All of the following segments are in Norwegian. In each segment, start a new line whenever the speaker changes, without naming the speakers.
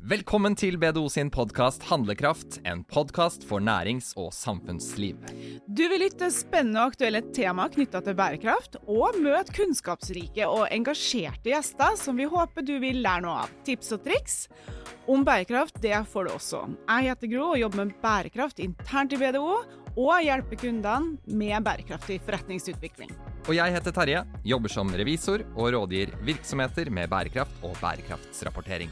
Velkommen til BDO sin podkast Handlekraft, en podkast for nærings- og samfunnsliv.
Du vil lytte spennende og aktuelle tema knytta til bærekraft, og møte kunnskapsrike og engasjerte gjester som vi håper du vil lære noe av. Tips og triks om bærekraft det får du også. Jeg heter Gro og jobber med bærekraft internt i BDO, og hjelper kundene med bærekraftig forretningsutvikling.
Og jeg heter Terje, jobber som revisor og rådgir virksomheter med bærekraft og bærekraftsrapportering.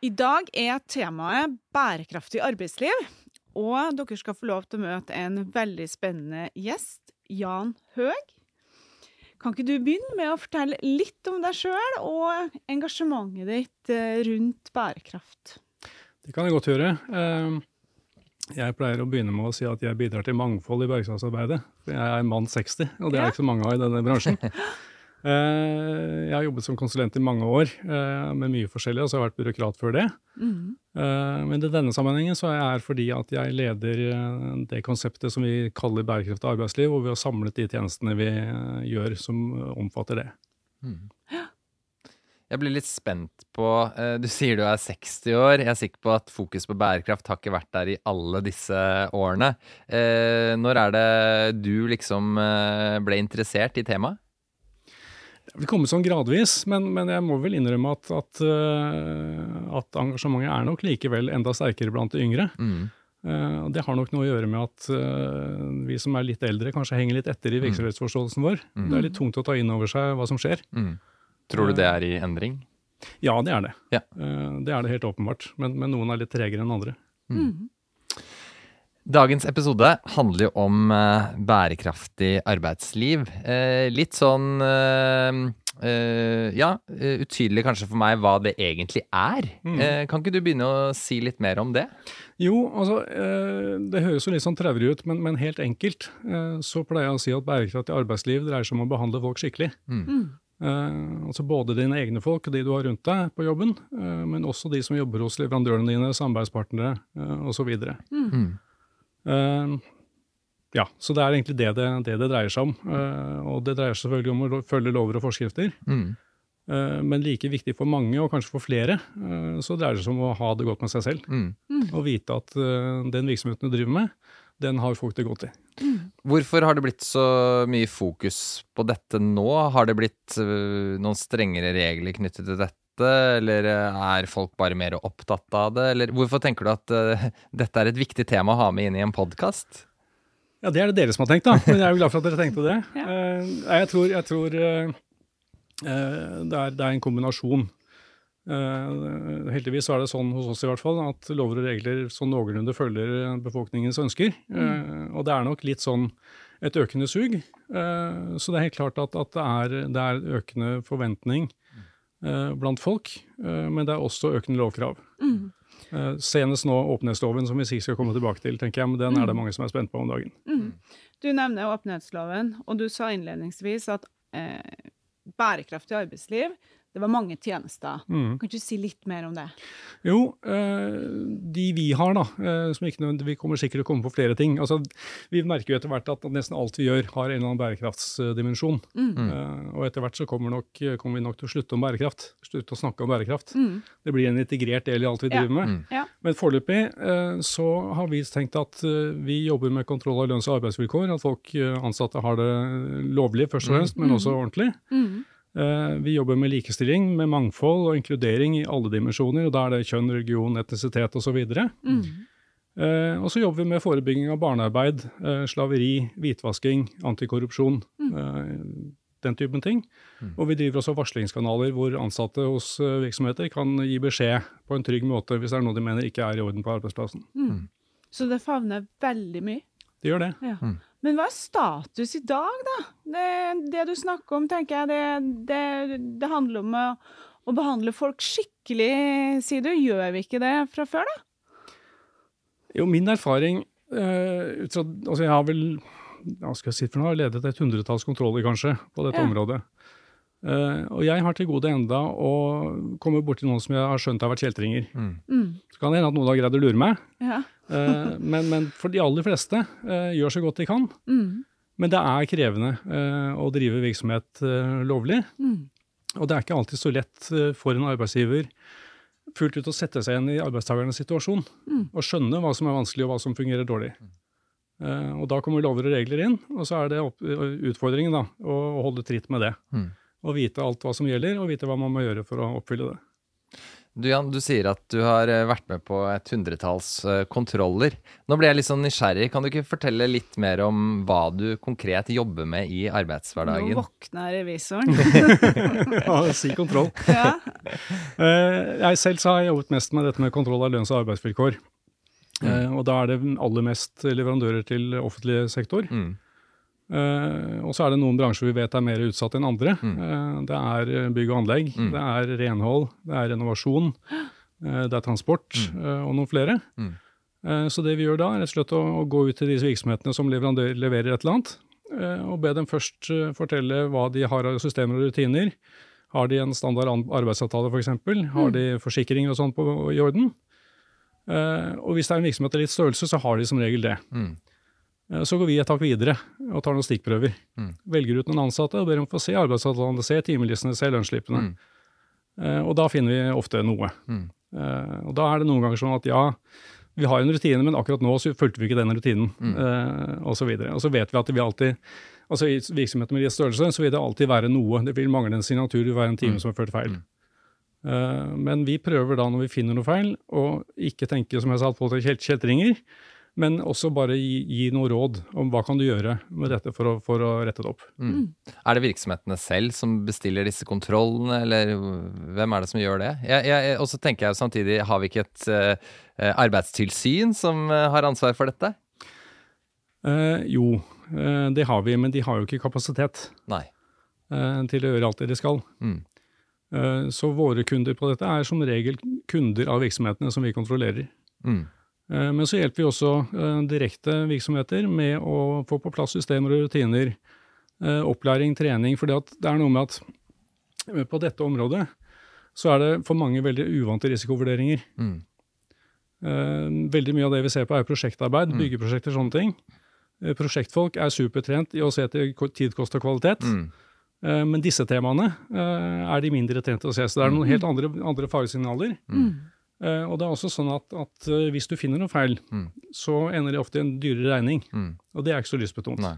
I dag er temaet bærekraftig arbeidsliv, og dere skal få lov til å møte en veldig spennende gjest, Jan Høeg. Kan ikke du begynne med å fortelle litt om deg sjøl og engasjementet ditt eh, rundt bærekraft?
Det kan jeg godt gjøre. Eh, jeg pleier å begynne med å si at jeg bidrar til mangfold i bærekraftsarbeidet. Jeg er en mann 60, og det er ikke så mange av i denne bransjen. Eh, Jeg har jobbet som konsulent i mange år eh, med mye forskjellig, og så har jeg vært byråkrat før det.
Mhm.
Eh, Men i denne sammenhengen så er jeg her fordi at jeg leder det konseptet som vi kaller bærekraftig arbeidsliv, hvor vi har samlet de tjenestene vi gjør som omfatter det.
Jeg blir litt spent på Du sier du er 60 år. Jeg er sikker på at fokus på bærekraft har ikke vært der i alle disse årene. Eh, Når er det du liksom ble interessert i temaet?
Det vil komme sånn gradvis, men, men jeg må vel innrømme at, at, eh, at engasjementet er nok likevel enda sterkere blant de yngre.
Mm.
Eh, det har nok noe å gjøre med at eh, vi som er litt eldre, kanskje henger litt etter i virksomhetsforståelsen vår.
Mm.
Det er litt tungt å ta inn over seg hva som skjer.
Mm. Tror du det er i endring?
Ja, det er det.
Ja.
Eh, det er det helt åpenbart. Men, men noen er litt tregere enn andre.
Mhm.
Dagens episode handler jo om eh, bærekraftig arbeidsliv. Eh, litt sånn eh, Ja, utydelig kanskje for meg hva det egentlig er.
Mm.
Eh, kan ikke du begynne å si litt mer om det?
Jo, altså, det høres jo litt sånn traurig ut, men, men helt enkelt så pleier jeg å si at bærekraftig arbeidsliv dreier seg om å behandle folk skikkelig.
Mm.
Uh, altså både dine egne folk og de du har rundt deg på jobben, uh, men også de som jobber hos leverandørene dine, samarbeidspartnere uh, osv.
Mm.
Uh, ja, så det er egentlig det det, det, det dreier seg om. Eh, og det dreier seg selvfølgelig om å følge lover og forskrifter.
Mm.
Eh, men like viktig for mange, og kanskje for flere, eh, så dreier det seg om å ha det godt med seg selv.
Mm.
Og vite at den virksomheten du driver med, den har folk det godt i.
Hvorfor har det blitt så mye fokus på dette nå? Har det blitt noen strengere regler knyttet til dette? Eller øh, er folk bare mer opptatt av det? Eller hvorfor tenker du at uh, dette er et viktig tema å ha med inn i en podkast?
Ja, det er det dere som har tenkt, da. Men jeg er jo glad for at dere tenkte det.
Ja.
uh, jeg tror, jeg tror uh, eh, det, er, det er en kombinasjon. Eh, heldigvis er det sånn hos oss i hvert fall, at lover og regler sånn noenlunde følger befolkningens ønsker. Eh, og det er nok litt sånn et økende sug. Eh, så det er helt klart at, at det, er, det er økende forventning eh, blant folk, eh, men det er også økende lovkrav.
Mm.
Eh, senest nå åpenhetsloven, som vi sikkert skal komme tilbake til, tenker jeg, men den er det mange som er spent på om dagen.
Mm. Du nevner åpenhetsloven, og du sa innledningsvis at eh, bærekraftig arbeidsliv, det var mange tjenester.
Mm.
Kan du si litt mer om det?
Jo, eh, de vi har, da, eh, som ikke nødvendigvis kommer sikkert til å komme på flere ting. Altså, vi merker jo etter hvert at nesten alt vi gjør har en eller annen bærekraftsdimensjon.
Mhm.
Eh, og etter hvert så kommer, nok, kommer vi nok til å slutte om bærekraft. Slutte å snakke om bærekraft.
Mm.
Det blir en integrert del i alt vi
Ja.
driver med.
Mm.
Ja.
Men foreløpig eh, så har vi tenkt at vi jobber med kontroll av lønns- og arbeidsvilkår. At folk ansatte har det lovlig først og fremst, men også ordentlig.
Mhm.
Eh, Vi jobber med likestilling, med mangfold og inkludering i alle dimensjoner. og Da er det kjønn, religion, etnisitet osv.
Mm.
Eh, og så jobber vi med forebygging av barnearbeid, eh, slaveri, hvitvasking, antikorrupsjon. eh, Den typen ting. Og vi driver også varslingskanaler hvor ansatte hos eh, virksomheter kan gi beskjed på en trygg måte hvis det er noe de mener ikke er i orden på arbeidsplassen.
Mhm. Så det favner veldig mye.
Det gjør det.
Ja. Men hva er status i dag, da? Det, det du snakker om, tenker jeg, det, det, det handler om å, å behandle folk skikkelig, sier du. Gjør vi ikke det fra før, da?
Jo, min erfaring eh, ut fra, altså Jeg har vel hva skal jeg si for noe, ledet et hundretalls kontroller kanskje på dette
Ja.
området. Eh, og jeg har til gode enda å komme borti noen som jeg har skjønt har vært kjeltringer.
Mm.
Mm.
Så kan det hende at noen har greid å lure meg,
Ja.
uh, men, men for de aller fleste uh, gjør så godt de kan.
Mm.
Men det er krevende eh, å drive virksomhet lovlig.
Mm.
Og det er ikke alltid så lett for en arbeidsgiver fullt ut å sette seg igjen i arbeidstakernes situasjon og skjønne hva som er vanskelig og hva som fungerer dårlig. Eh, og da kommer lover og regler inn, og så er det opp, utfordringen da, å, å holde tritt med det. Og vite alt hva som gjelder, og vite hva man må gjøre for å oppfylle det.
Du Jan, du sier at du har eh, vært med på et hundretalls eh, kontroller. Nå ble jeg litt sånn nysgjerrig. Kan du ikke fortelle litt mer om hva du konkret jobber med i arbeidshverdagen?
Nå våkner revisoren.
Ja, si kontroll.
ja.
Eh, jeg selv så har jeg jobbet mest med dette med kontroll av lønns- og arbeidsvilkår. Mm. og da er det aller mest leverandører til offentlig sektor.
Mm.
Eh, og så er det noen bransjer vi vet er mer utsatt enn andre.
Mm.
Uh, det er eh, bygg og anlegg,
Mm.
det er renhold, det er renovasjon, uh, det er transport eh, og noen flere.
Mm.
Så det vi gjør da, er rett og slett å, å gå ut til disse virksomhetene som leverer et eller annet, og be dem først fortelle hva de har av systemer og rutiner. Har de en standard an- arbeidsavtale f.eks.? Har de forsikringer og sånn i orden? Og hvis det er en virksomhet av litt størrelse, så har de som regel det.
Mm.
Eh, Så går vi et tak videre og tar noen stikkprøver.
Mm.
Velger ut noen ansatte og ber dem få se arbeidsavtalene, se timelistene, se lønnsslippene.
Mm.
Eh, Og da finner vi ofte noe.
Mm.
Eh, Og da er det noen ganger sånn at ja, vi har en rutine, men akkurat nå så fulgte vi ikke den rutinen,
Mm.
eh, og så videre. Og så vet vi at vi alltid Altså I virksomheter med litt størrelse så vil det alltid være noe. Det vil mangle en signatur, det vil være en time
Mm.
som har ført feil.
Mm.
Eh, Men vi prøver da, når vi finner noe feil, å ikke tenke som jeg sa, på til kjelt- kjeltringer, men også bare gi, gi noe råd om hva kan du gjøre med dette for å, for å rette det opp.
Mm. Er det virksomhetene selv som bestiller disse kontrollene, eller hvem er det som gjør det? Og så tenker jeg samtidig, har vi ikke et uh, arbeidstilsyn som eh, har ansvar for dette?
Uh, jo, uh, det har vi, men de har jo ikke kapasitet
Nei.
til å gjøre alt det de skal.
Mm.
Eh, så våre kunder på dette er som regel kunder av virksomhetene som vi kontrollerer.
Mm.
Eh, Men så hjelper vi også eh, direkte virksomheter med å få på plass systemer og rutiner, eh, opplæring, trening. For det er noe med at på dette området så er det for mange veldig uvante risikovurderinger.
Mm.
Veldig mye av det vi ser på er prosjektarbeid,
Mm.
byggeprosjekter, sånne ting. Prosjektfolk er supertrent i å se til tid, kost og kvalitet.
Mm.
Men disse temaene er de mindre trente å se. Så det er noen helt andre, andre faresignaler.
Mm.
Eh, Og det er også sånn at, at eh, hvis du finner noe feil,
Mm.
så ender det ofte i en dyrere regning.
Mm.
Og det er ikke så lystbetont.
Nei.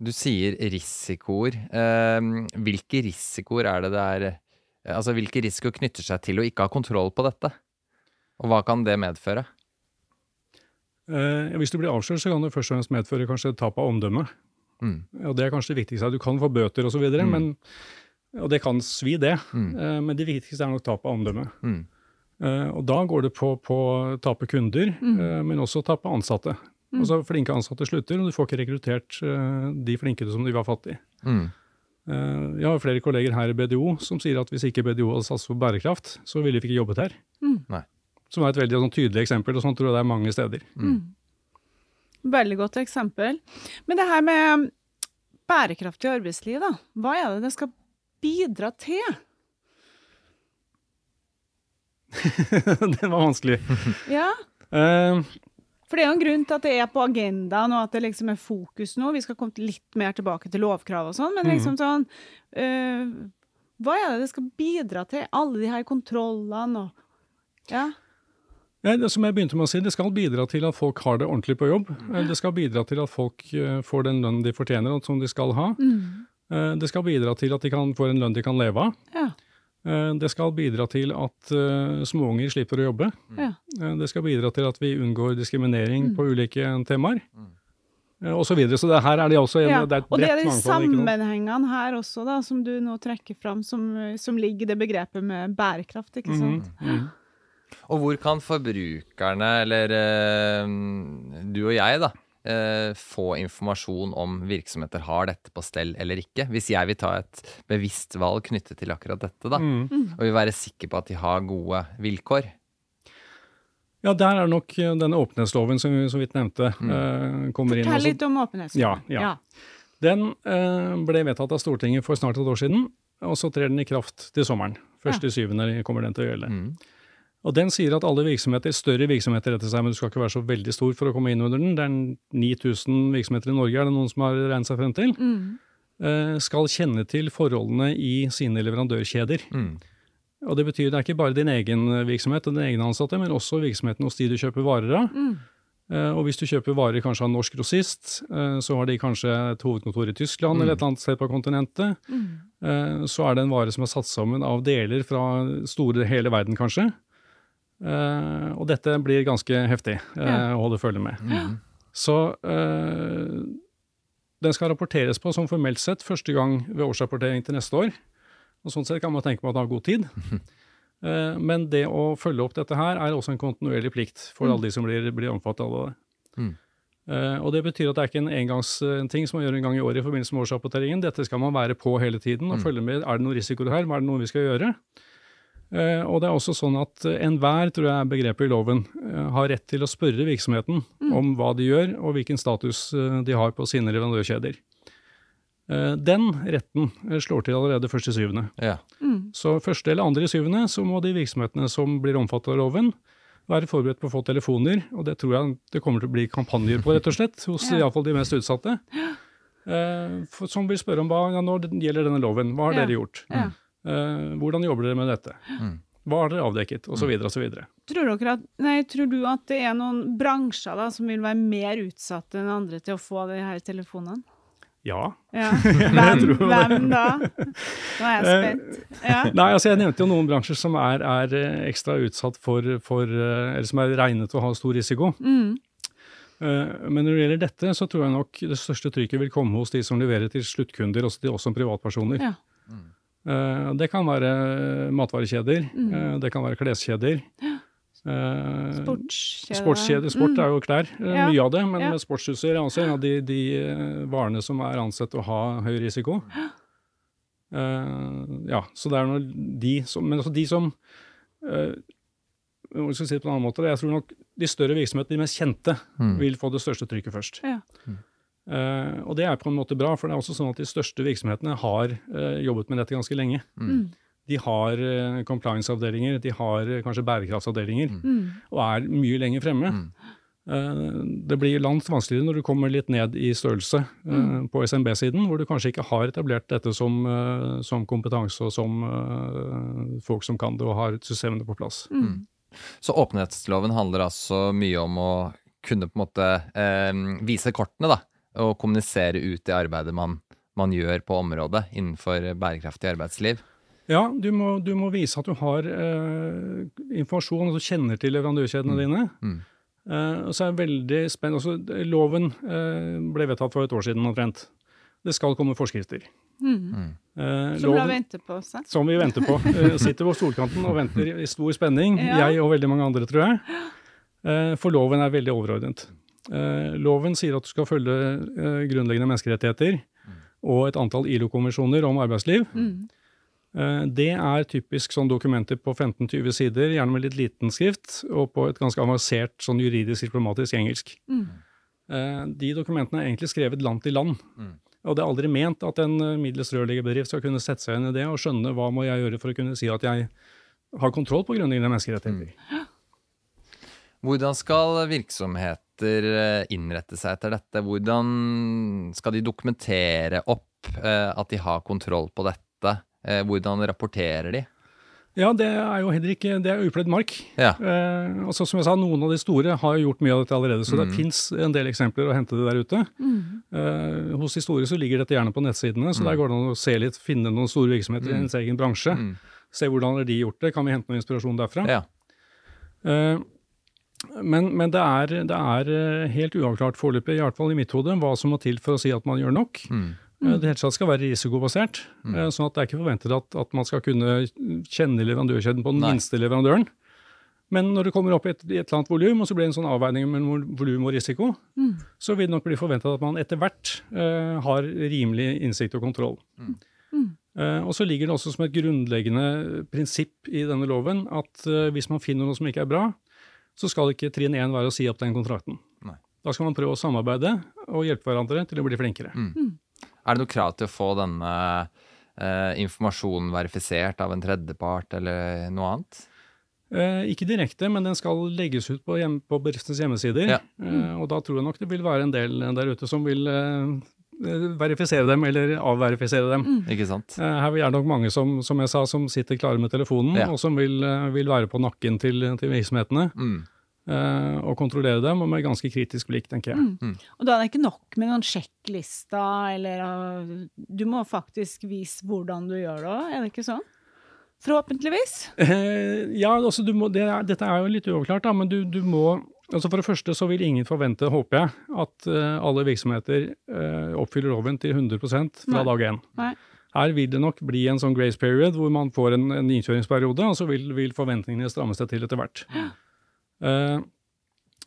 Du sier risikoer. Eh, hvilke risikoer er det det er Altså hvilke risikoer knytter seg til å ikke ha kontroll på dette? Og hva kan det medføre?
Eh, hvis du blir avslørt, så kan det først og fremst medføre kanskje tap av omdømme.
Mm.
Og det er kanskje det viktigste. Du kan få bøter osv.,
Mm.
men og det kan svi, det.
Mm.
Eh, men det viktigste er nok tap av omdømme.
Mm.
Eh, og da går det på, på å tape kunder,
Mm.
eh, men også tape ansatte.
Mm.
Altså Flinke ansatte slutter, og du får ikke rekruttert eh, de flinke som de var fatt i.
Mm.
Eh, jeg har flere kolleger her i BDO som sier at hvis ikke BDO hadde satset på bærekraft, så ville vi ikke jobbet her.
Mm.
Som er et veldig sånn, tydelig eksempel, og sånn tror jeg det er mange steder.
Mm. Veldig godt eksempel. Men det her med bærekraftig arbeidsliv, da. Hva er det det skal bidra til?
det var vanskelig.
Ja,
Uh,
for det er jo en grunn til at det er på agendaen, og at det liksom er fokus nå. Vi skal komme litt mer tilbake til lovkrav og sånn, men liksom sånn uh, Hva er det det skal bidra til? Alle de her kontrollene og Ja.
ja, det som jeg begynte med å si, det skal bidra til at folk har det ordentlig på jobb. Det skal bidra til at folk eh, får den lønnen de fortjener, og som de skal ha.
Mm.
Det skal bidra til at de kan få en lønn de kan leve av.
Ja.
Eh, Det skal bidra til at uh, småunger slipper å jobbe.
Ja.
Eh, Det skal bidra til at vi unngår diskriminering
Mm.
på ulike temaer.
Mm.
Eh, Og så videre. Så det, her er det også en,
ja.
det er et
Og det er de
mangfold.
sammenhengene her også, da, som du nå trekker fram, som, som ligger i det begrepet med bærekraft, ikke sant?
Mhm, mhm.
Og hvor kan forbrukerne, eller eh, du og jeg, da, eh, få informasjon om virksomheter har dette på stell eller ikke? Hvis jeg vil ta et bevisst valg knyttet til akkurat dette, da,
mm.
og vil være sikker på at de har gode vilkår.
Ja, der er nok eh, denne åpenhetsloven som vi så vidt nevnte, mm. kommer inn.
Fortell litt om åpenhetsloven.
Ja, ja. Den eh, ble vedtatt av Stortinget for snart et år siden, og så trer den i kraft til sommeren. 1.7. kommer den til å gjelde.
Mm.
Og Den sier at alle virksomheter, større virksomheter etter seg, men du skal ikke være så veldig stor for å komme inn under den. Det er 9000 virksomheter i Norge, er det noen som har regnet seg frem til.
Mm.
eh, skal kjenne til forholdene i sine leverandørkjeder.
Mm.
Og Det betyr det er ikke bare din egen virksomhet og dine egne ansatte, men også virksomheten hos de du kjøper varer av.
Mm.
Eh, Og hvis du kjøper varer kanskje av en norsk grossist, eh, så har de kanskje et hovedkontor i Tyskland
Mm.
eller et annet sted på kontinentet.
Mm.
Eh, Så er det en vare som er satt sammen av deler fra store hele verden, kanskje. Eh, Og dette blir ganske heftig
uh,
å holde følge med.
Mm.
Så uh, den skal rapporteres på som formelt sett første gang ved årsrapportering til neste år. Og Sånn sett kan man tenke på at det har god tid. Men det å følge opp dette her er også en kontinuerlig plikt for alle de som blir, blir omfattet av det.
Mm.
Og Det betyr at det er ikke en engangsting som man gjør en gang i året i forbindelse med årsrapporteringen. Dette skal man være på hele tiden og
Mm.
følge med. Er det noen risikoer her? Hva er det noe vi skal gjøre? Eh, og det er også sånn at eh, enhver, tror jeg er begrepet i loven, eh, har rett til å spørre virksomheten om hva de gjør og hvilken status eh, de har på sine leverandørkjeder. Eh, den retten eh, slår til allerede 1.7.
Ja.
Mm.
Så første eller andre i syvende så må de virksomhetene som blir omfattet av loven, være forberedt på å få telefoner, og det tror jeg det kommer til å bli kampanjer på, rett og slett, hos
Ja.
i alle fall de mest utsatte. Eh, for, som vil spørre om hva ja, når gjelder denne loven, hva har
Ja.
dere gjort?
Ja.
Eh, hvordan jobber dere med dette?
Mm.
Hva har dere avdekket? Og så videre og så videre.
Tror, dere at, nei, tror du at det er noen bransjer da, som vil være mer utsatte enn andre til å få de her telefonene?
Ja.
Ja. Hvem, hvem da? Nå er jeg spent. Ja.
Nei, altså jeg nevnte jo noen bransjer som er, er eh, ekstra utsatt for, for eh, Eller som er regnet til å ha stor risiko.
Mm.
Eh, Men når det gjelder dette, så tror jeg nok det største trykket vil komme hos de som leverer til sluttkunder, også til oss som privatpersoner.
Ja.
Eh, Det kan være matvarekjeder,
Mm.
eh, det kan være kleskjeder. eh,
Sportskjeder.
Sportskjeder. Sport er jo klær, eh,
Ja.
mye av det, men
Ja.
sportsutstyr er også en av de, de eh, varene som er ansett å ha høy risiko. Eh, ja, så det er noe de som Men altså de som uh, jeg skal si det på en annen måte, Jeg tror nok de større virksomhetene, de mest kjente,
Mm.
vil få det største trykket først.
Ja.
Eh, og det er på en måte bra, for det er også sånn at de største virksomhetene har uh, jobbet med dette ganske lenge.
Mm.
De har uh, compliance-avdelinger, de har kanskje bærekraftsavdelinger,
Mm.
og er mye lenger fremme.
Mm.
Eh, det blir langt vanskeligere når du kommer litt ned i størrelse
Mm.
på SMB-siden, hvor du kanskje ikke har etablert dette som, som kompetanse og som folk som kan det og har systemene på plass.
Mm.
Så åpenhetsloven handler altså mye om å kunne på en måte eh, vise kortene, da. Og kommunisere ut det arbeidet man, man gjør på området innenfor bærekraftig arbeidsliv.
Ja, du må, du må vise at du har eh, informasjon, altså du kjenner til leverandørkjedene dine.
Mm.
Eh, og så er jeg veldig spent, altså Loven eh, ble vedtatt for et år siden omtrent. Det skal komme forskrifter.
Mm.
Eh,
Som vi
loven-
på seg.
Som vi venter på. Eh, sitter på stolkanten og venter i stor spenning.
Ja.
Jeg og veldig mange andre, tror jeg. Eh, for loven er veldig overordnet. Eh, loven sier at du skal følge eh, grunnleggende menneskerettigheter og et antall ILO-konvensjoner om arbeidsliv.
Mm.
Eh, det er typisk sånn dokumenter på 15-20 sider, gjerne med litt liten skrift, og på et ganske avansert sånn juridisk diplomatisk engelsk.
Mm.
Eh, de dokumentene er egentlig skrevet land til land.
Mm.
Og det er aldri ment at en middels rørleggerbedrift skal kunne sette seg inn i det og skjønne hva må jeg gjøre for å kunne si at jeg har kontroll på grunnleggende menneskerettigheter.
Hvordan skal virksomheter eh, innrette seg etter dette? Hvordan skal de dokumentere opp eh, at de har kontroll på dette? Eh, Hvordan rapporterer de?
Ja, det er jo heller ikke det er upløyd mark.
Ja.
Eh, altså som jeg sa, Noen av de store har gjort mye av dette allerede, så det
Mm.
fins en del eksempler å hente det der ute.
Mm.
Eh, hos de store så ligger dette gjerne på nettsidene, så der går det an å se litt, finne noen store virksomheter i
Mm.
ens egen bransje.
Mm.
Se hvordan har de gjort det, kan vi hente noe inspirasjon derfra?
Ja.
Eh, men, men det er, det er eh, helt uavklart foreløpig, i hvert fall i mitt hode, hva som må til for å si at man gjør nok.
Mm.
Eh, Det helt tatt skal være risikobasert, Mm. sånn at det er ikke forventet at, at man skal kunne kjenne leverandørkjeden på den
Nei.
minste leverandøren. Men når det kommer opp i et, et eller annet volum, og så blir det en sånn avveining mellom volum og risiko,
Mm.
så vil det nok bli forventet at man etter hvert uh, har rimelig innsikt og kontroll.
Mm.
Eh, og så ligger det også som et grunnleggende prinsipp i denne loven at uh, hvis man finner noe som ikke er bra, så skal ikke trinn én være å si opp den kontrakten.
Nei.
Da skal man prøve å samarbeide og hjelpe hverandre til å bli flinkere.
Er det noe krav til å få denne eh, informasjonen verifisert av en tredjepart eller noe annet?
Eh, ikke direkte, men den skal legges ut på, hjem, på bedriftens hjemmesider.
Ja.
Eh, og da tror jeg nok det vil være en del der ute som vil eh, verifisere dem eller avverifisere dem.
Ikke sant?
Eh, Her er det nok mange som, som jeg sa, som sitter klare med telefonen,
Ja.
og som vil, eh, vil være på nakken til, til virksomhetene
Mm.
eh, og kontrollere dem, og med ganske kritisk blikk, tenker jeg.
Og da er det ikke nok med noen sjekklister, eller Du må faktisk vise hvordan du gjør det òg, er det ikke sånn? Forhåpentligvis.
Eh, ja, altså du må, det er, dette er jo litt uoverklart, da, men du, du må altså For det første så vil ingen forvente, håper jeg, at eh, alle virksomheter eh, oppfyller loven til 100 fra
Nei.
dag én.
Nei.
Her vil det nok bli en sånn grace period hvor man får en, en innkjøringsperiode, og så vil, vil forventningene stramme seg til etter hvert. Ja. Uh,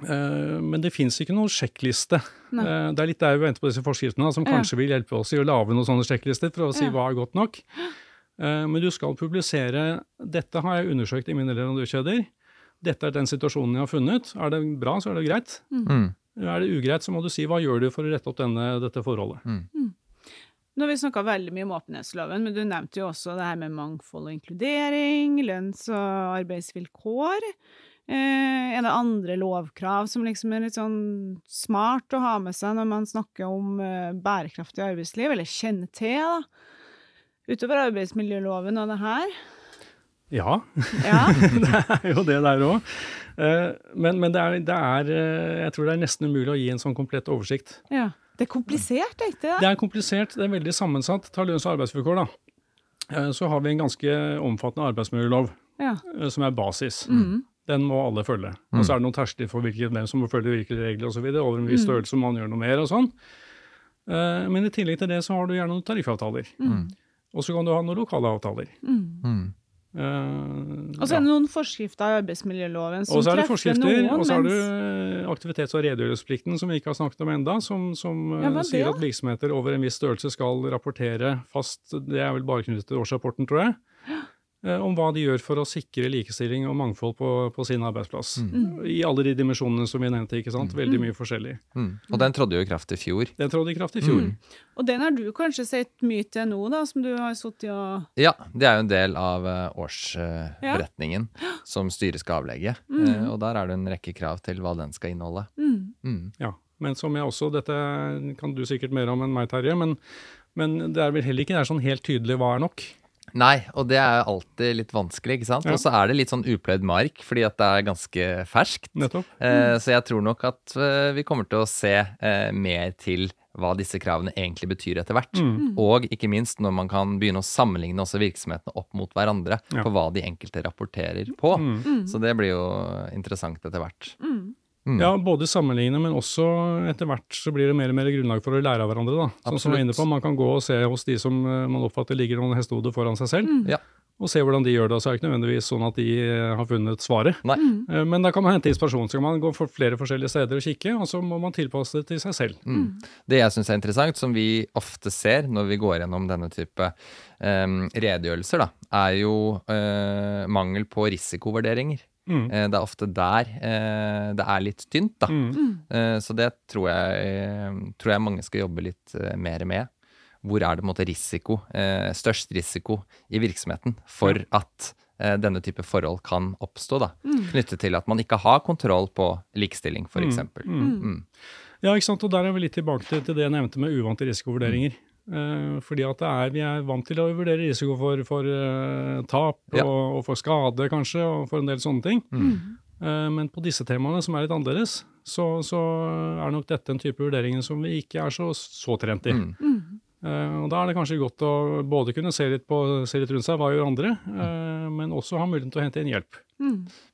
uh, men det fins ikke noen sjekkliste. Eh, det er litt der vi venter på disse forskriftene, som
Ja.
kanskje vil hjelpe oss i å lage noen sånne sjekklister for å si
Ja.
hva er godt nok. Men du skal publisere Dette har jeg undersøkt i mine leverandørkjeder. Dette er den situasjonen jeg har funnet. Er det bra, så er det greit.
Mm.
Er det ugreit, så må du si hva gjør du for å rette opp denne, dette forholdet.
Nå har vi snakka veldig mye om åpenhetsloven, men du nevnte jo også det her med mangfold og inkludering, lønns- og arbeidsvilkår. Eh, er det andre lovkrav som liksom er litt sånn smart å ha med seg når man snakker om eh, bærekraftig arbeidsliv, eller kjenne til, da? Utover arbeidsmiljøloven og det her?
Ja,
Ja.
det er jo det der òg. Men, men det, er, det er eh, Jeg tror det er nesten umulig å gi en sånn komplett oversikt.
ja. Det er komplisert, er ikke det?
Det er komplisert, det er veldig sammensatt. Ta lønns- og arbeidsvilkår, da. Eh, Så har vi en ganske omfattende arbeidsmiljølov,
Ja.
eh, som er basis.
Mm.
Den må alle følge. Og så er det noen terskler for hvilke, hvem som må følge hvilke regler osv. Over en
Mm.
viss størrelse må man gjøre noe mer og sånn. Eh, Men i tillegg til det så har du gjerne noen tariffavtaler.
Mm.
Og så kan du ha noen lokale avtaler.
Mm.
Eh,
Og så er det noen forskrifter i arbeidsmiljøloven som
Og så er det
treffer noen,
og så
er
det aktivitets- og redegjørelsesplikten, som vi ikke har snakket om enda, som, som eh,
Ja, hva er det?
sier at virksomheter over en viss størrelse skal rapportere fast, det er vel bare knyttet til årsrapporten, tror jeg, om hva de gjør for å sikre likestilling og mangfold på, på sin arbeidsplass. I alle de dimensjonene som vi nevnte, ikke sant? Veldig mye forskjellig.
Mm. Og den trådde jo i kraft i fjor.
Den trådde i kraft i fjor.
Og den har du kanskje sett mye til nå, da, som du har sittet og
Ja, det er jo en del av årsberetningen årsberetningen som styret skal avlegge. Eh, og der er det en rekke krav til hva den skal inneholde.
mm.
Mm.
Ja, men som jeg også, dette kan du sikkert mer om enn meg, Terje, men, men det er vel heller ikke det er sånn helt tydelig hva er nok.
Nei, og det er alltid litt vanskelig, ikke sant.
Ja.
Og så er det litt sånn upløyd mark, fordi at det er ganske ferskt.
Nettopp.
Eh, så jeg tror nok at eh, vi kommer til å se eh, mer til hva disse kravene egentlig betyr etter hvert.
Mm.
Og ikke minst når man kan begynne å sammenligne også virksomhetene opp mot hverandre
Ja.
på hva de enkelte rapporterer på.
Mm.
Så det blir jo interessant etter hvert. Mm.
Ja, både sammenligne, men også etter hvert så blir det mer og mer grunnlag for å lære av hverandre. da. Sånn som jeg er inne på, Man kan gå og se hos de som eh, man oppfatter ligger noen hestehoder foran seg selv,
Ja.
og se hvordan de gjør det. Så er det ikke nødvendigvis sånn at de eh, har funnet svaret.
Nei.
Mm. Men da kan man hente inspirasjon. Så kan man gå for flere forskjellige steder og kikke, og så må man tilpasse det til seg selv.
Mm. Det jeg syns er interessant, som vi ofte ser når vi går gjennom denne type um, redegjørelser, da, er jo uh, mangel på risikovurderinger.
Mm.
Eh, det er ofte der eh, det er litt tynt, da.
Mm.
Eh, så det tror jeg, tror jeg mange skal jobbe litt mer med. Hvor er det på en måte risiko, størst risiko i virksomheten for at denne type forhold kan oppstå, da. Knyttet til at man ikke har kontroll på likestilling, f.eks. Mm. Mm.
Ja, ikke sant? og der er vi litt tilbake til, til det jeg nevnte med uvante risikovurderinger. Eh, fordi at det er, vi er vant til å vurdere risiko for, for eh, tap
Ja.
og, og for skade, kanskje, og for en del sånne ting. Eh, men på disse temaene, som er litt annerledes, så, så er nok dette en type vurderinger som vi ikke er så, så trent i.
Mm.
Eh, og Da er det kanskje godt å både kunne se litt, på, se litt rundt seg, hva gjør andre, eh, men også ha muligheten til å hente inn hjelp.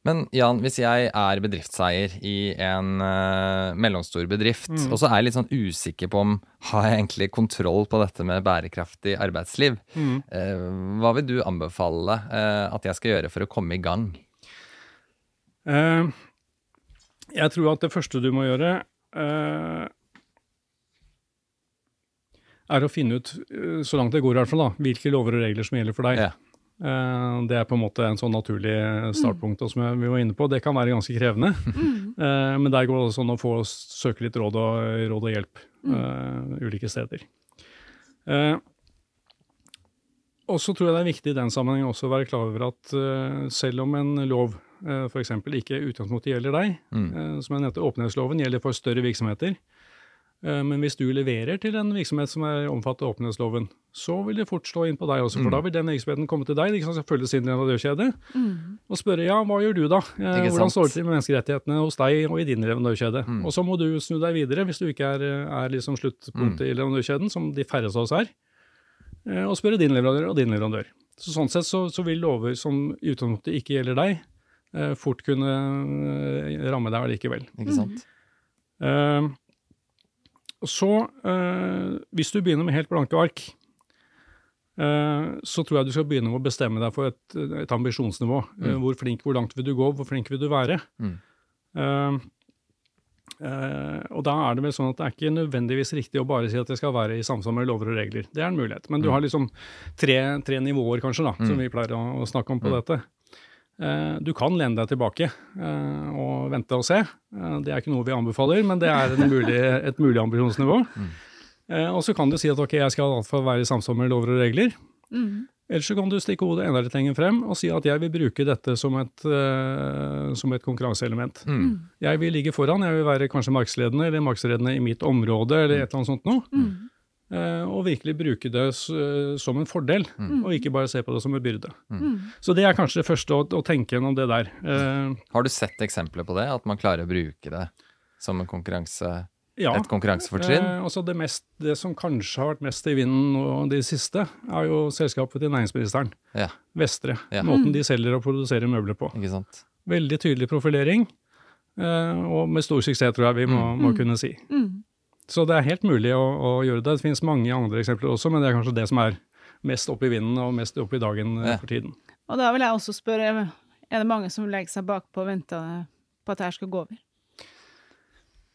Men Jan, hvis jeg er bedriftseier i en eh, mellomstor bedrift,
Mm.
og så er jeg litt sånn usikker på om har jeg egentlig kontroll på dette med bærekraftig arbeidsliv,
Mm.
eh, hva vil du anbefale at jeg skal gjøre for å komme i gang?
Eh, jeg tror at det første du må gjøre, eh, er å finne ut, eh, så langt det går i hvert fall, da, hvilke lover og regler som gjelder for deg.
Ja.
Eh, det er på en måte en sånn naturlig startpunkt, Mm. som vi var inne på. Det kan være ganske krevende, mm. men der går det også an å få søke litt råd og, råd og hjelp eh, ulike steder. Uh, og så tror jeg det er viktig i den sammenheng også å være klar over at uh, selv om en lov uh, f.eks. ikke i utgangspunktet gjelder deg,
Mm.
eh, som jeg nevnte, åpenhetsloven gjelder for større virksomheter, Eh, Men hvis du leverer til en virksomhet som er omfattet av åpenhetsloven, så vil det fort slå inn på deg også, for
Mm.
da vil den virksomheten komme til deg, liksom, følge sin leverandørkjede,
Mm.
og spørre ja, hva gjør du da? Eh, Hvordan står det til med menneskerettighetene hos deg og i din leverandørkjede?
Mm.
Og så må du snu deg videre, hvis du ikke er, er liksom sluttpunktet
Mm.
i leverandørkjeden, som de færreste av oss er, eh, og spørre din leverandør og din leverandør. Så sånn sett så, så vil lover som i utgangspunktet ikke gjelder deg, eh, fort kunne eh, ramme deg allikevel.
Ikke sant?
Eh, så eh, hvis du begynner med helt blanke ark, eh, så tror jeg du skal begynne med å bestemme deg for et, et ambisjonsnivå. Eh,
Mm.
hvor, flink, hvor langt vil du gå, hvor flink vil du være?
Mm.
Eh, eh, og da er det vel sånn at det er ikke nødvendigvis riktig å bare si at det skal være i samsvar med lover og regler. Det er en mulighet. Men du
Mm.
har liksom tre, tre nivåer, kanskje, da, som
Mm.
vi pleier å, å snakke om på
Mm.
dette. Eh, Du kan lene deg tilbake eh, og vente og se. Eh, Det er ikke noe vi anbefaler, men det er en mulig, et mulig ambisjonsnivå.
Mm.
Eh, Og så kan du si at ok, jeg skal i hvert fall være i samsvar med lover og regler.
Mm.
Eller så kan du stikke hodet enda litt lenger frem og si at jeg vil bruke dette som et, som et konkurranseelement.
Mm.
Jeg vil ligge foran, jeg vil være kanskje markedsledende eller markedsledende i mitt område eller et eller annet sånt noe.
Mm.
eh, Og virkelig bruke det som en fordel,
Mm.
og ikke bare se på det som en byrde.
Mm.
Så det er kanskje det første å, å tenke gjennom det der. Eh,
Har du sett eksempler på det? At man klarer å bruke det som en konkurranse,
ja.
et konkurransefortrinn?
Eh, altså det, mest, det som kanskje har vært mest i vinden nå de siste, er jo selskapet til næringsministeren,
Ja,
Vestre.
Ja.
Måten
Mm.
de selger og produserer møbler på.
ikke sant?
Veldig tydelig profilering, eh, og med stor suksess, tror jeg vi må, må
Mm.
kunne si.
Mm.
Så det er helt mulig å, å gjøre det. Det finnes mange andre eksempler også, men det er kanskje det som er mest oppe i vinden og mest oppe i dagen eh,
Ja.
for tiden.
Og da vil jeg også spørre, er det mange som legger seg bakpå og venter på at det her skal gå over?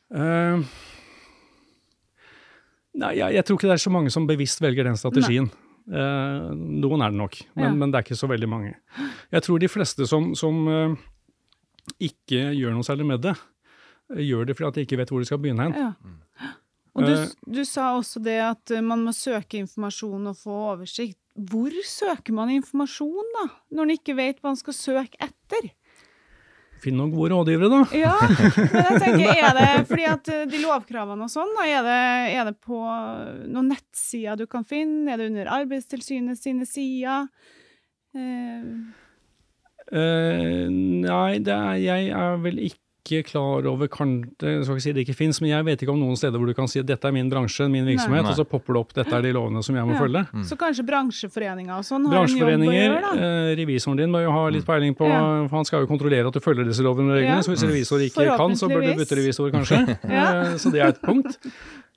Uh, nei, jeg, jeg tror ikke det er så mange som bevisst velger den strategien. Uh, noen er det nok, men,
Ja.
men det er ikke så veldig mange. Jeg tror de fleste som, som uh, ikke gjør noe særlig med det, gjør det fordi de ikke vet hvor de skal begynne hen.
Ja. Og du,
Eh.
du sa også det at eh, man må søke informasjon og få oversikt. Hvor søker man informasjon, da? Når en ikke vet hva en skal søke etter?
Finn noen gode rådgivere, da.
Ja, men jeg tenker, er det fordi at eh, de lovkravene og sånn, er det, er det på noen nettsider du kan finne? Er det under Arbeidstilsynet sine sider? Eh,
Eh, nei, det er, jeg er vel ikke klar over kan, Jeg skal ikke si det ikke fins, men jeg vet ikke om noen steder hvor du kan si at dette er min bransje, min virksomhet,
Nei.
og så popper det opp dette er de lovene som jeg må
Ja.
følge.
Mm.
Så kanskje bransjeforeninger og sånn har en jobb å gjøre, da?
eh, revisoren din må jo ha litt peiling på
Ja.
for Han skal jo kontrollere at du følger disse lovene og reglene,
Ja.
så hvis revisor ikke kan, så bør du bytte revisor, kanskje.
Ja.
Eh, så det er et punkt.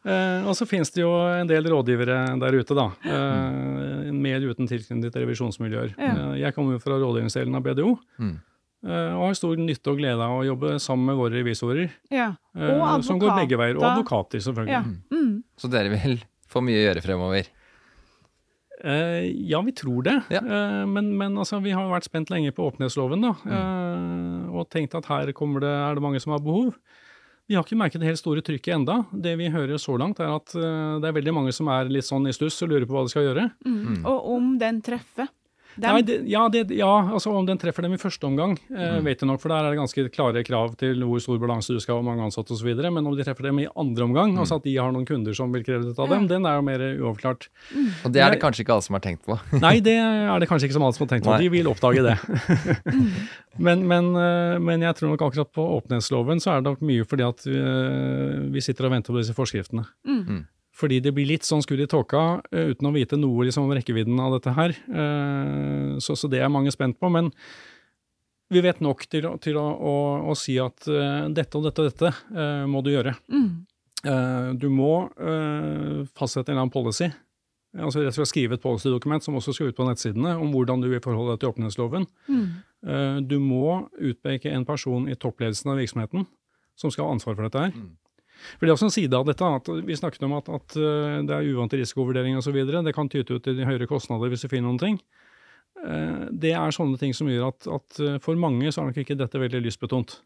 Eh, og så finnes det jo en del rådgivere der ute, da. Eh, med eller uten tilknytning til revisjonsmiljøer.
Ja.
Eh, jeg kommer jo fra rådgivningsdelen av BDO.
Mm.
Eh, og har stor nytte og glede av å jobbe sammen med våre revisorer.
Ja.
eh,
Og
som går begge veier. Og
advokater.
selvfølgelig.
Ja. Mm.
Så dere vil få mye å gjøre fremover?
Eh, ja, vi tror det.
Ja.
Eh, men men altså, vi har vært spent lenge på åpenhetsloven da,
Mm.
eh, og tenkt at her det, er det mange som har behov. Vi har ikke merket det helt store trykket enda. Det vi hører så langt er at det er veldig mange som er litt sånn i stuss og lurer på hva de skal gjøre.
Mm. Og om den treffer.
Nei, det, ja, det, ja, altså om den treffer dem i første omgang, eh,
Mm.
vet jeg nok, for der er det ganske klare krav til hvor stor balanse du skal ha, hvor mange ansatte osv. Men om de treffer dem i andre omgang, altså at de har noen kunder som vil kreve dette av dem, den er jo mer uavklart.
Og det er det kanskje ikke alle som har tenkt på.
Nei, det er det kanskje ikke som alle som har tenkt på.
Nei.
De vil oppdage det. men, men, eh, men jeg tror nok akkurat på åpenhetsloven så er det nok mye fordi at vi, vi sitter og venter på disse forskriftene. Fordi det blir litt sånn skudd i tåka uh, uten å vite noe liksom, om rekkevidden av dette her. Uh, Så, så det er mange spent på. Men vi vet nok til, til å, å, å si at uh, dette og dette og dette eh, må du gjøre.
Mm.
Eh, Du må fastsette en eller annen policy. Altså rett og slett skrive et policy-dokument som også skal ut på nettsidene, om hvordan du vil forholde deg til åpenhetsloven.
Mm.
Eh, Du må utpeke en person i toppledelsen av virksomheten som skal ha ansvar for dette her.
Mm.
For det er også en side av dette, at Vi snakket om at, at eh, det er uvante risikovurderinger osv. Det kan tyte ut til høyere kostnader hvis du finner noen ting. Eh, Det er sånne ting som gjør at, at eh, for mange så er nok ikke dette veldig lystbetont.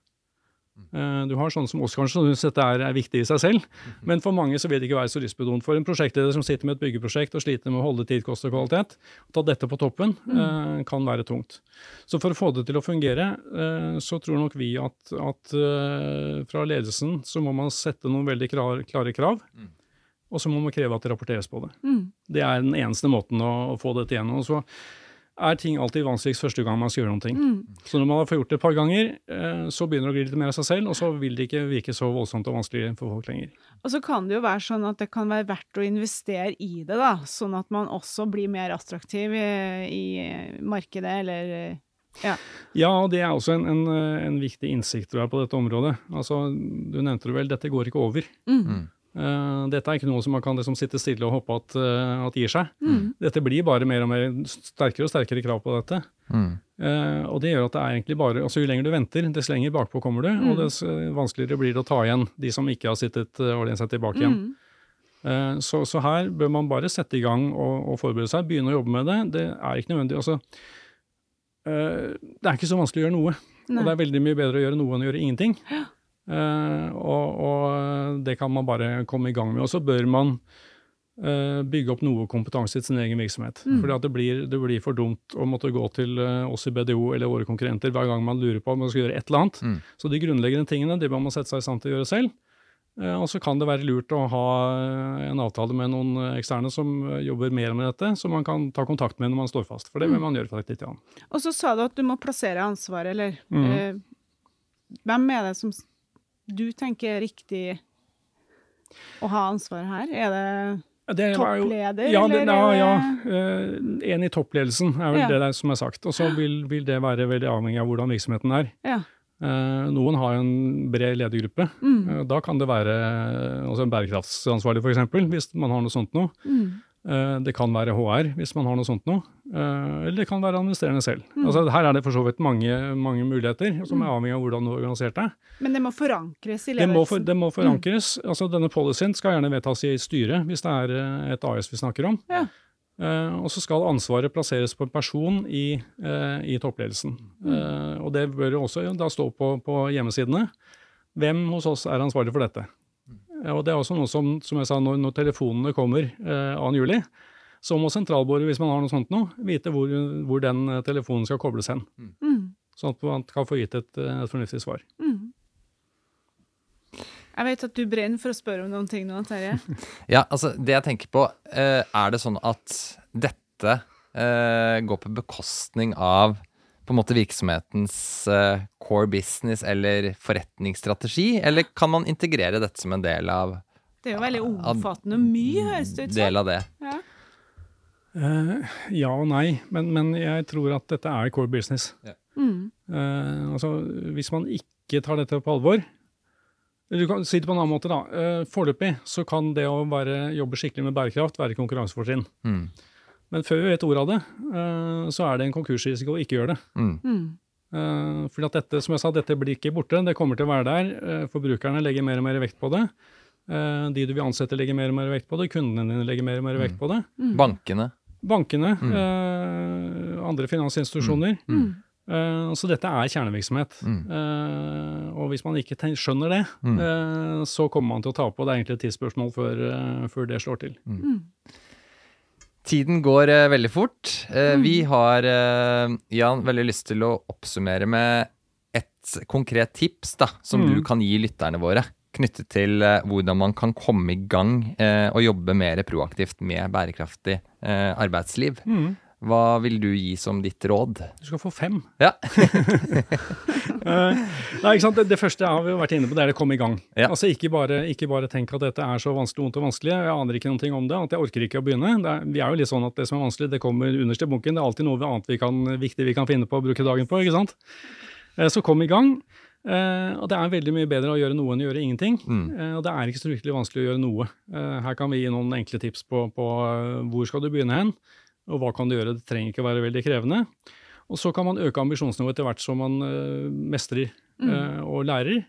Eh, Du har sånne som oss kanskje, som syns dette er, er viktig i seg selv, men for mange så vil det ikke være så lystbetont. For en prosjektleder som sitter med et byggeprosjekt og sliter med å holde tid, kost og kvalitet, å ta dette på toppen mm. kan være tungt. Så for å få det til å fungere, eh, så tror nok vi at, at fra ledelsen så må man sette noen veldig klar, klare krav, og så må man kreve at det rapporteres på det.
Mm.
Det er den eneste måten å, å få dette igjennom. Og så er ting alltid vanskeligst første gang man skal gjøre noen ting.
Mm.
Så når man har fått gjort det et par ganger, eh, så begynner det å gli litt mer av seg selv, og så vil det ikke virke så voldsomt og vanskelig for folk lenger.
Og så kan det jo være sånn at det kan være verdt å investere i det, da, sånn at man også blir mer attraktiv i, i markedet, eller ja.
Ja, det er også en, en, eh, en viktig innsikt tror jeg, på dette området. Altså, Du nevnte det vel, dette går ikke over.
Mm.
Eh, dette er ikke noe som man kan liksom sitte stille og håpe at, uh, at gir seg.
Mm.
Dette blir bare mer og mer sterkere og sterkere krav på dette.
Mm.
Uh, og det gjør at det er egentlig bare, altså Jo lenger du venter, dess lenger bakpå kommer du,
Mm.
og dess vanskeligere blir det å ta igjen de som ikke har sittet og lent seg tilbake igjen.
Mm.
Eh, Så, så her bør man bare sette i gang og, og forberede seg, begynne å jobbe med det. Det er ikke nødvendig. altså eh, Det er ikke så vanskelig å gjøre noe, og det er veldig mye bedre å gjøre noe enn å gjøre ingenting. Eh, og, og det kan man bare komme i gang med. Og så bør man eh, bygge opp noe kompetanse i sin egen virksomhet.
Mm.
Fordi det blir, det blir for dumt å måtte gå til eh, oss i BDO eller våre konkurrenter hver gang man lurer på om man skal gjøre et eller annet.
Mm.
Så de grunnleggende tingene det bør man sette seg i stand til å gjøre selv. Eh, Og så kan det være lurt å ha eh, en avtale med noen eh, eksterne som eh, jobber mer med dette, som man kan ta kontakt med når man står fast. For det vil man gjøre fra tid til annen.
Og så sa du at du må plassere ansvaret, eller
Mm.
eh, Hvem er det som du tenker er riktig å ha ansvaret her? Er det
Det var jo-
toppleder,
Ja, det,
eller?
ja, ja. eh, en i toppledelsen er vel
Ja.
det der som er sagt. Og så vil, vil det være veldig avhengig av hvordan virksomheten er.
Ja.
Eh, noen har en bred ledergruppe.
Mm.
Eh, da kan det være altså en bærekraftsansvarlig, f.eks., hvis man har noe sånt noe.
Mm.
Eh, det kan være HR, hvis man har noe sånt noe. Eh, eller det kan være administrerende selv.
Mm.
Altså, her er det for så vidt mange, mange muligheter, som er avhengig av hvordan du har organisert deg.
Men det må forankres i
Det må,
ledelsen?
for, det må forankres. Altså, denne policyen skal gjerne vedtas i styret, hvis det er eh, et AS vi snakker om.
Ja.
Eh, og så skal ansvaret plasseres på en person i, eh, i toppledelsen. Eh, og det bør jo også da stå på, på hjemmesidene. Hvem hos oss er ansvarlig for dette? Eh, og det er også noe som, som jeg sa, når, når telefonene kommer eh, 2. juli, så må sentralbordet, hvis man har noe sånt noe, vite hvor, hvor den eh, telefonen skal kobles hen.
Mm.
Sånn at man kan få gitt et, eh, et fornuftig svar.
Mm. Jeg vet at du brenner for å spørre om noen ting nå, Terje.
Ja, altså det jeg tenker på, eh, er det sånn at dette eh, går på bekostning av på en måte virksomhetens eh, core business eller forretningsstrategi, eller kan man integrere dette som en del av,
Det er jo veldig omfattende og mye, høres det ut som.
del av det?
Ja.
Uh, ja og nei, men, men jeg tror at dette er core business.
Mm.
Uh, altså, hvis man ikke tar dette på alvor Du kan si det på en annen måte. da. Uh, Foreløpig så kan det å være, jobbe skikkelig med bærekraft være konkurransefortrinn.
Mm.
Men før vi vet ordet av det, eh, så er det en konkursrisiko å ikke gjøre det.
Mm.
Mm.
Uh, fordi at dette som jeg sa, dette blir ikke borte, det kommer til å være der. Eh, forbrukerne legger mer og mer vekt på det. Eh, de du vil ansette legger mer og mer vekt på det. Kundene dine legger mer og mer vekt på det.
Bankene.
Bankene, Mm. andre finansinstitusjoner.
Mm.
Eh, så dette er kjernevirksomhet.
Mm.
Eh, og hvis man ikke skjønner det,
Mm.
eh, så kommer man til å tape. Og det er egentlig et tidsspørsmål før, eh, før det slår til.
Mm.
Tiden går eh, veldig fort. Eh, Vi har, eh, Jan, veldig lyst til å oppsummere med et konkret tips da, som
Mm.
du kan gi lytterne våre, knyttet til eh, hvordan man kan komme i gang eh, og jobbe mer proaktivt med bærekraftig eh, arbeidsliv. Hva vil du gi som ditt råd?
Du skal få fem.
Ja.
Eh, nei, ikke sant? Det, det første har vi jo vært inne på, det er å komme i gang.
Ja.
Altså Ikke bare, ikke bare tenk at dette er så vanskelig, vondt og vanskelig. Jeg aner ikke noe om det, at jeg orker ikke å begynne. Det er, vi er jo litt sånn at det som er vanskelig, det kommer underst i bunken. Det er alltid noe annet vi kan, viktig vi kan finne på å bruke dagen på. ikke sant? Eh, Så kom i gang. Uh, og det er veldig mye bedre å gjøre noe enn å gjøre ingenting.
Mm.
Uh, og det er ikke så fryktelig vanskelig å gjøre noe. Uh, her kan vi gi noen enkle tips på, på hvor skal du begynne hen, og hva kan du gjøre. Det trenger ikke være veldig krevende. Og så kan man øke ambisjonsnivået etter hvert som man eh, mestrer mm. og lærer.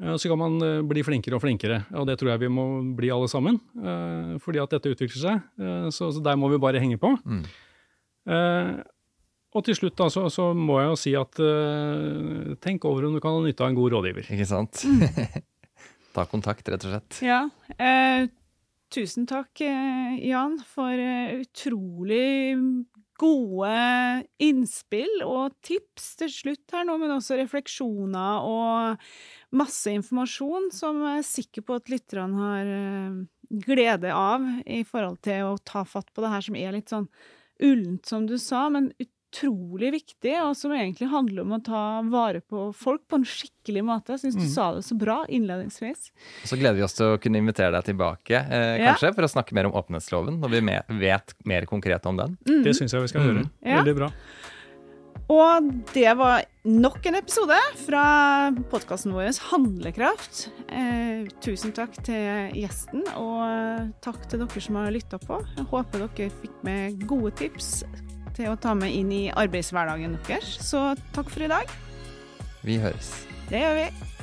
Eh, og så kan man eh, bli flinkere og flinkere, og det tror jeg vi må bli alle sammen. eh, fordi at dette utvikler seg, eh, så, så der må vi bare henge på.
Mm.
Eh, Og til slutt da, så, så må jeg jo si at uh, tenk over om du kan ha nytte av en god rådgiver.
Ikke sant? Ta kontakt, rett og slett.
Ja. Eh, tusen takk, eh, Jan, for eh, utrolig gode innspill og tips til slutt her nå, men også refleksjoner og masse informasjon som jeg er sikker på at lytterne har eh, glede av i forhold til å ta fatt på det her som er litt sånn ullent, som du sa, men utrolig viktig, og som egentlig handler om å ta vare på folk på en skikkelig måte. Jeg syns du
Mm.
sa det så bra innledningsvis.
Og Så gleder vi oss til å kunne invitere deg tilbake, eh,
Ja.
kanskje, for å snakke mer om åpenhetsloven, når vi me vet mer konkret om den.
Mm.
Det syns jeg vi skal
Mm.
gjøre.
Ja.
Veldig bra.
Og det var nok en episode fra podkasten vår Handlekraft. Eh, tusen takk til gjesten, og takk til dere som har lytta på. Jeg håper dere fikk med gode tips til å ta med inn i arbeidshverdagen deres. Så takk for i dag.
Vi høres.
Det gjør vi.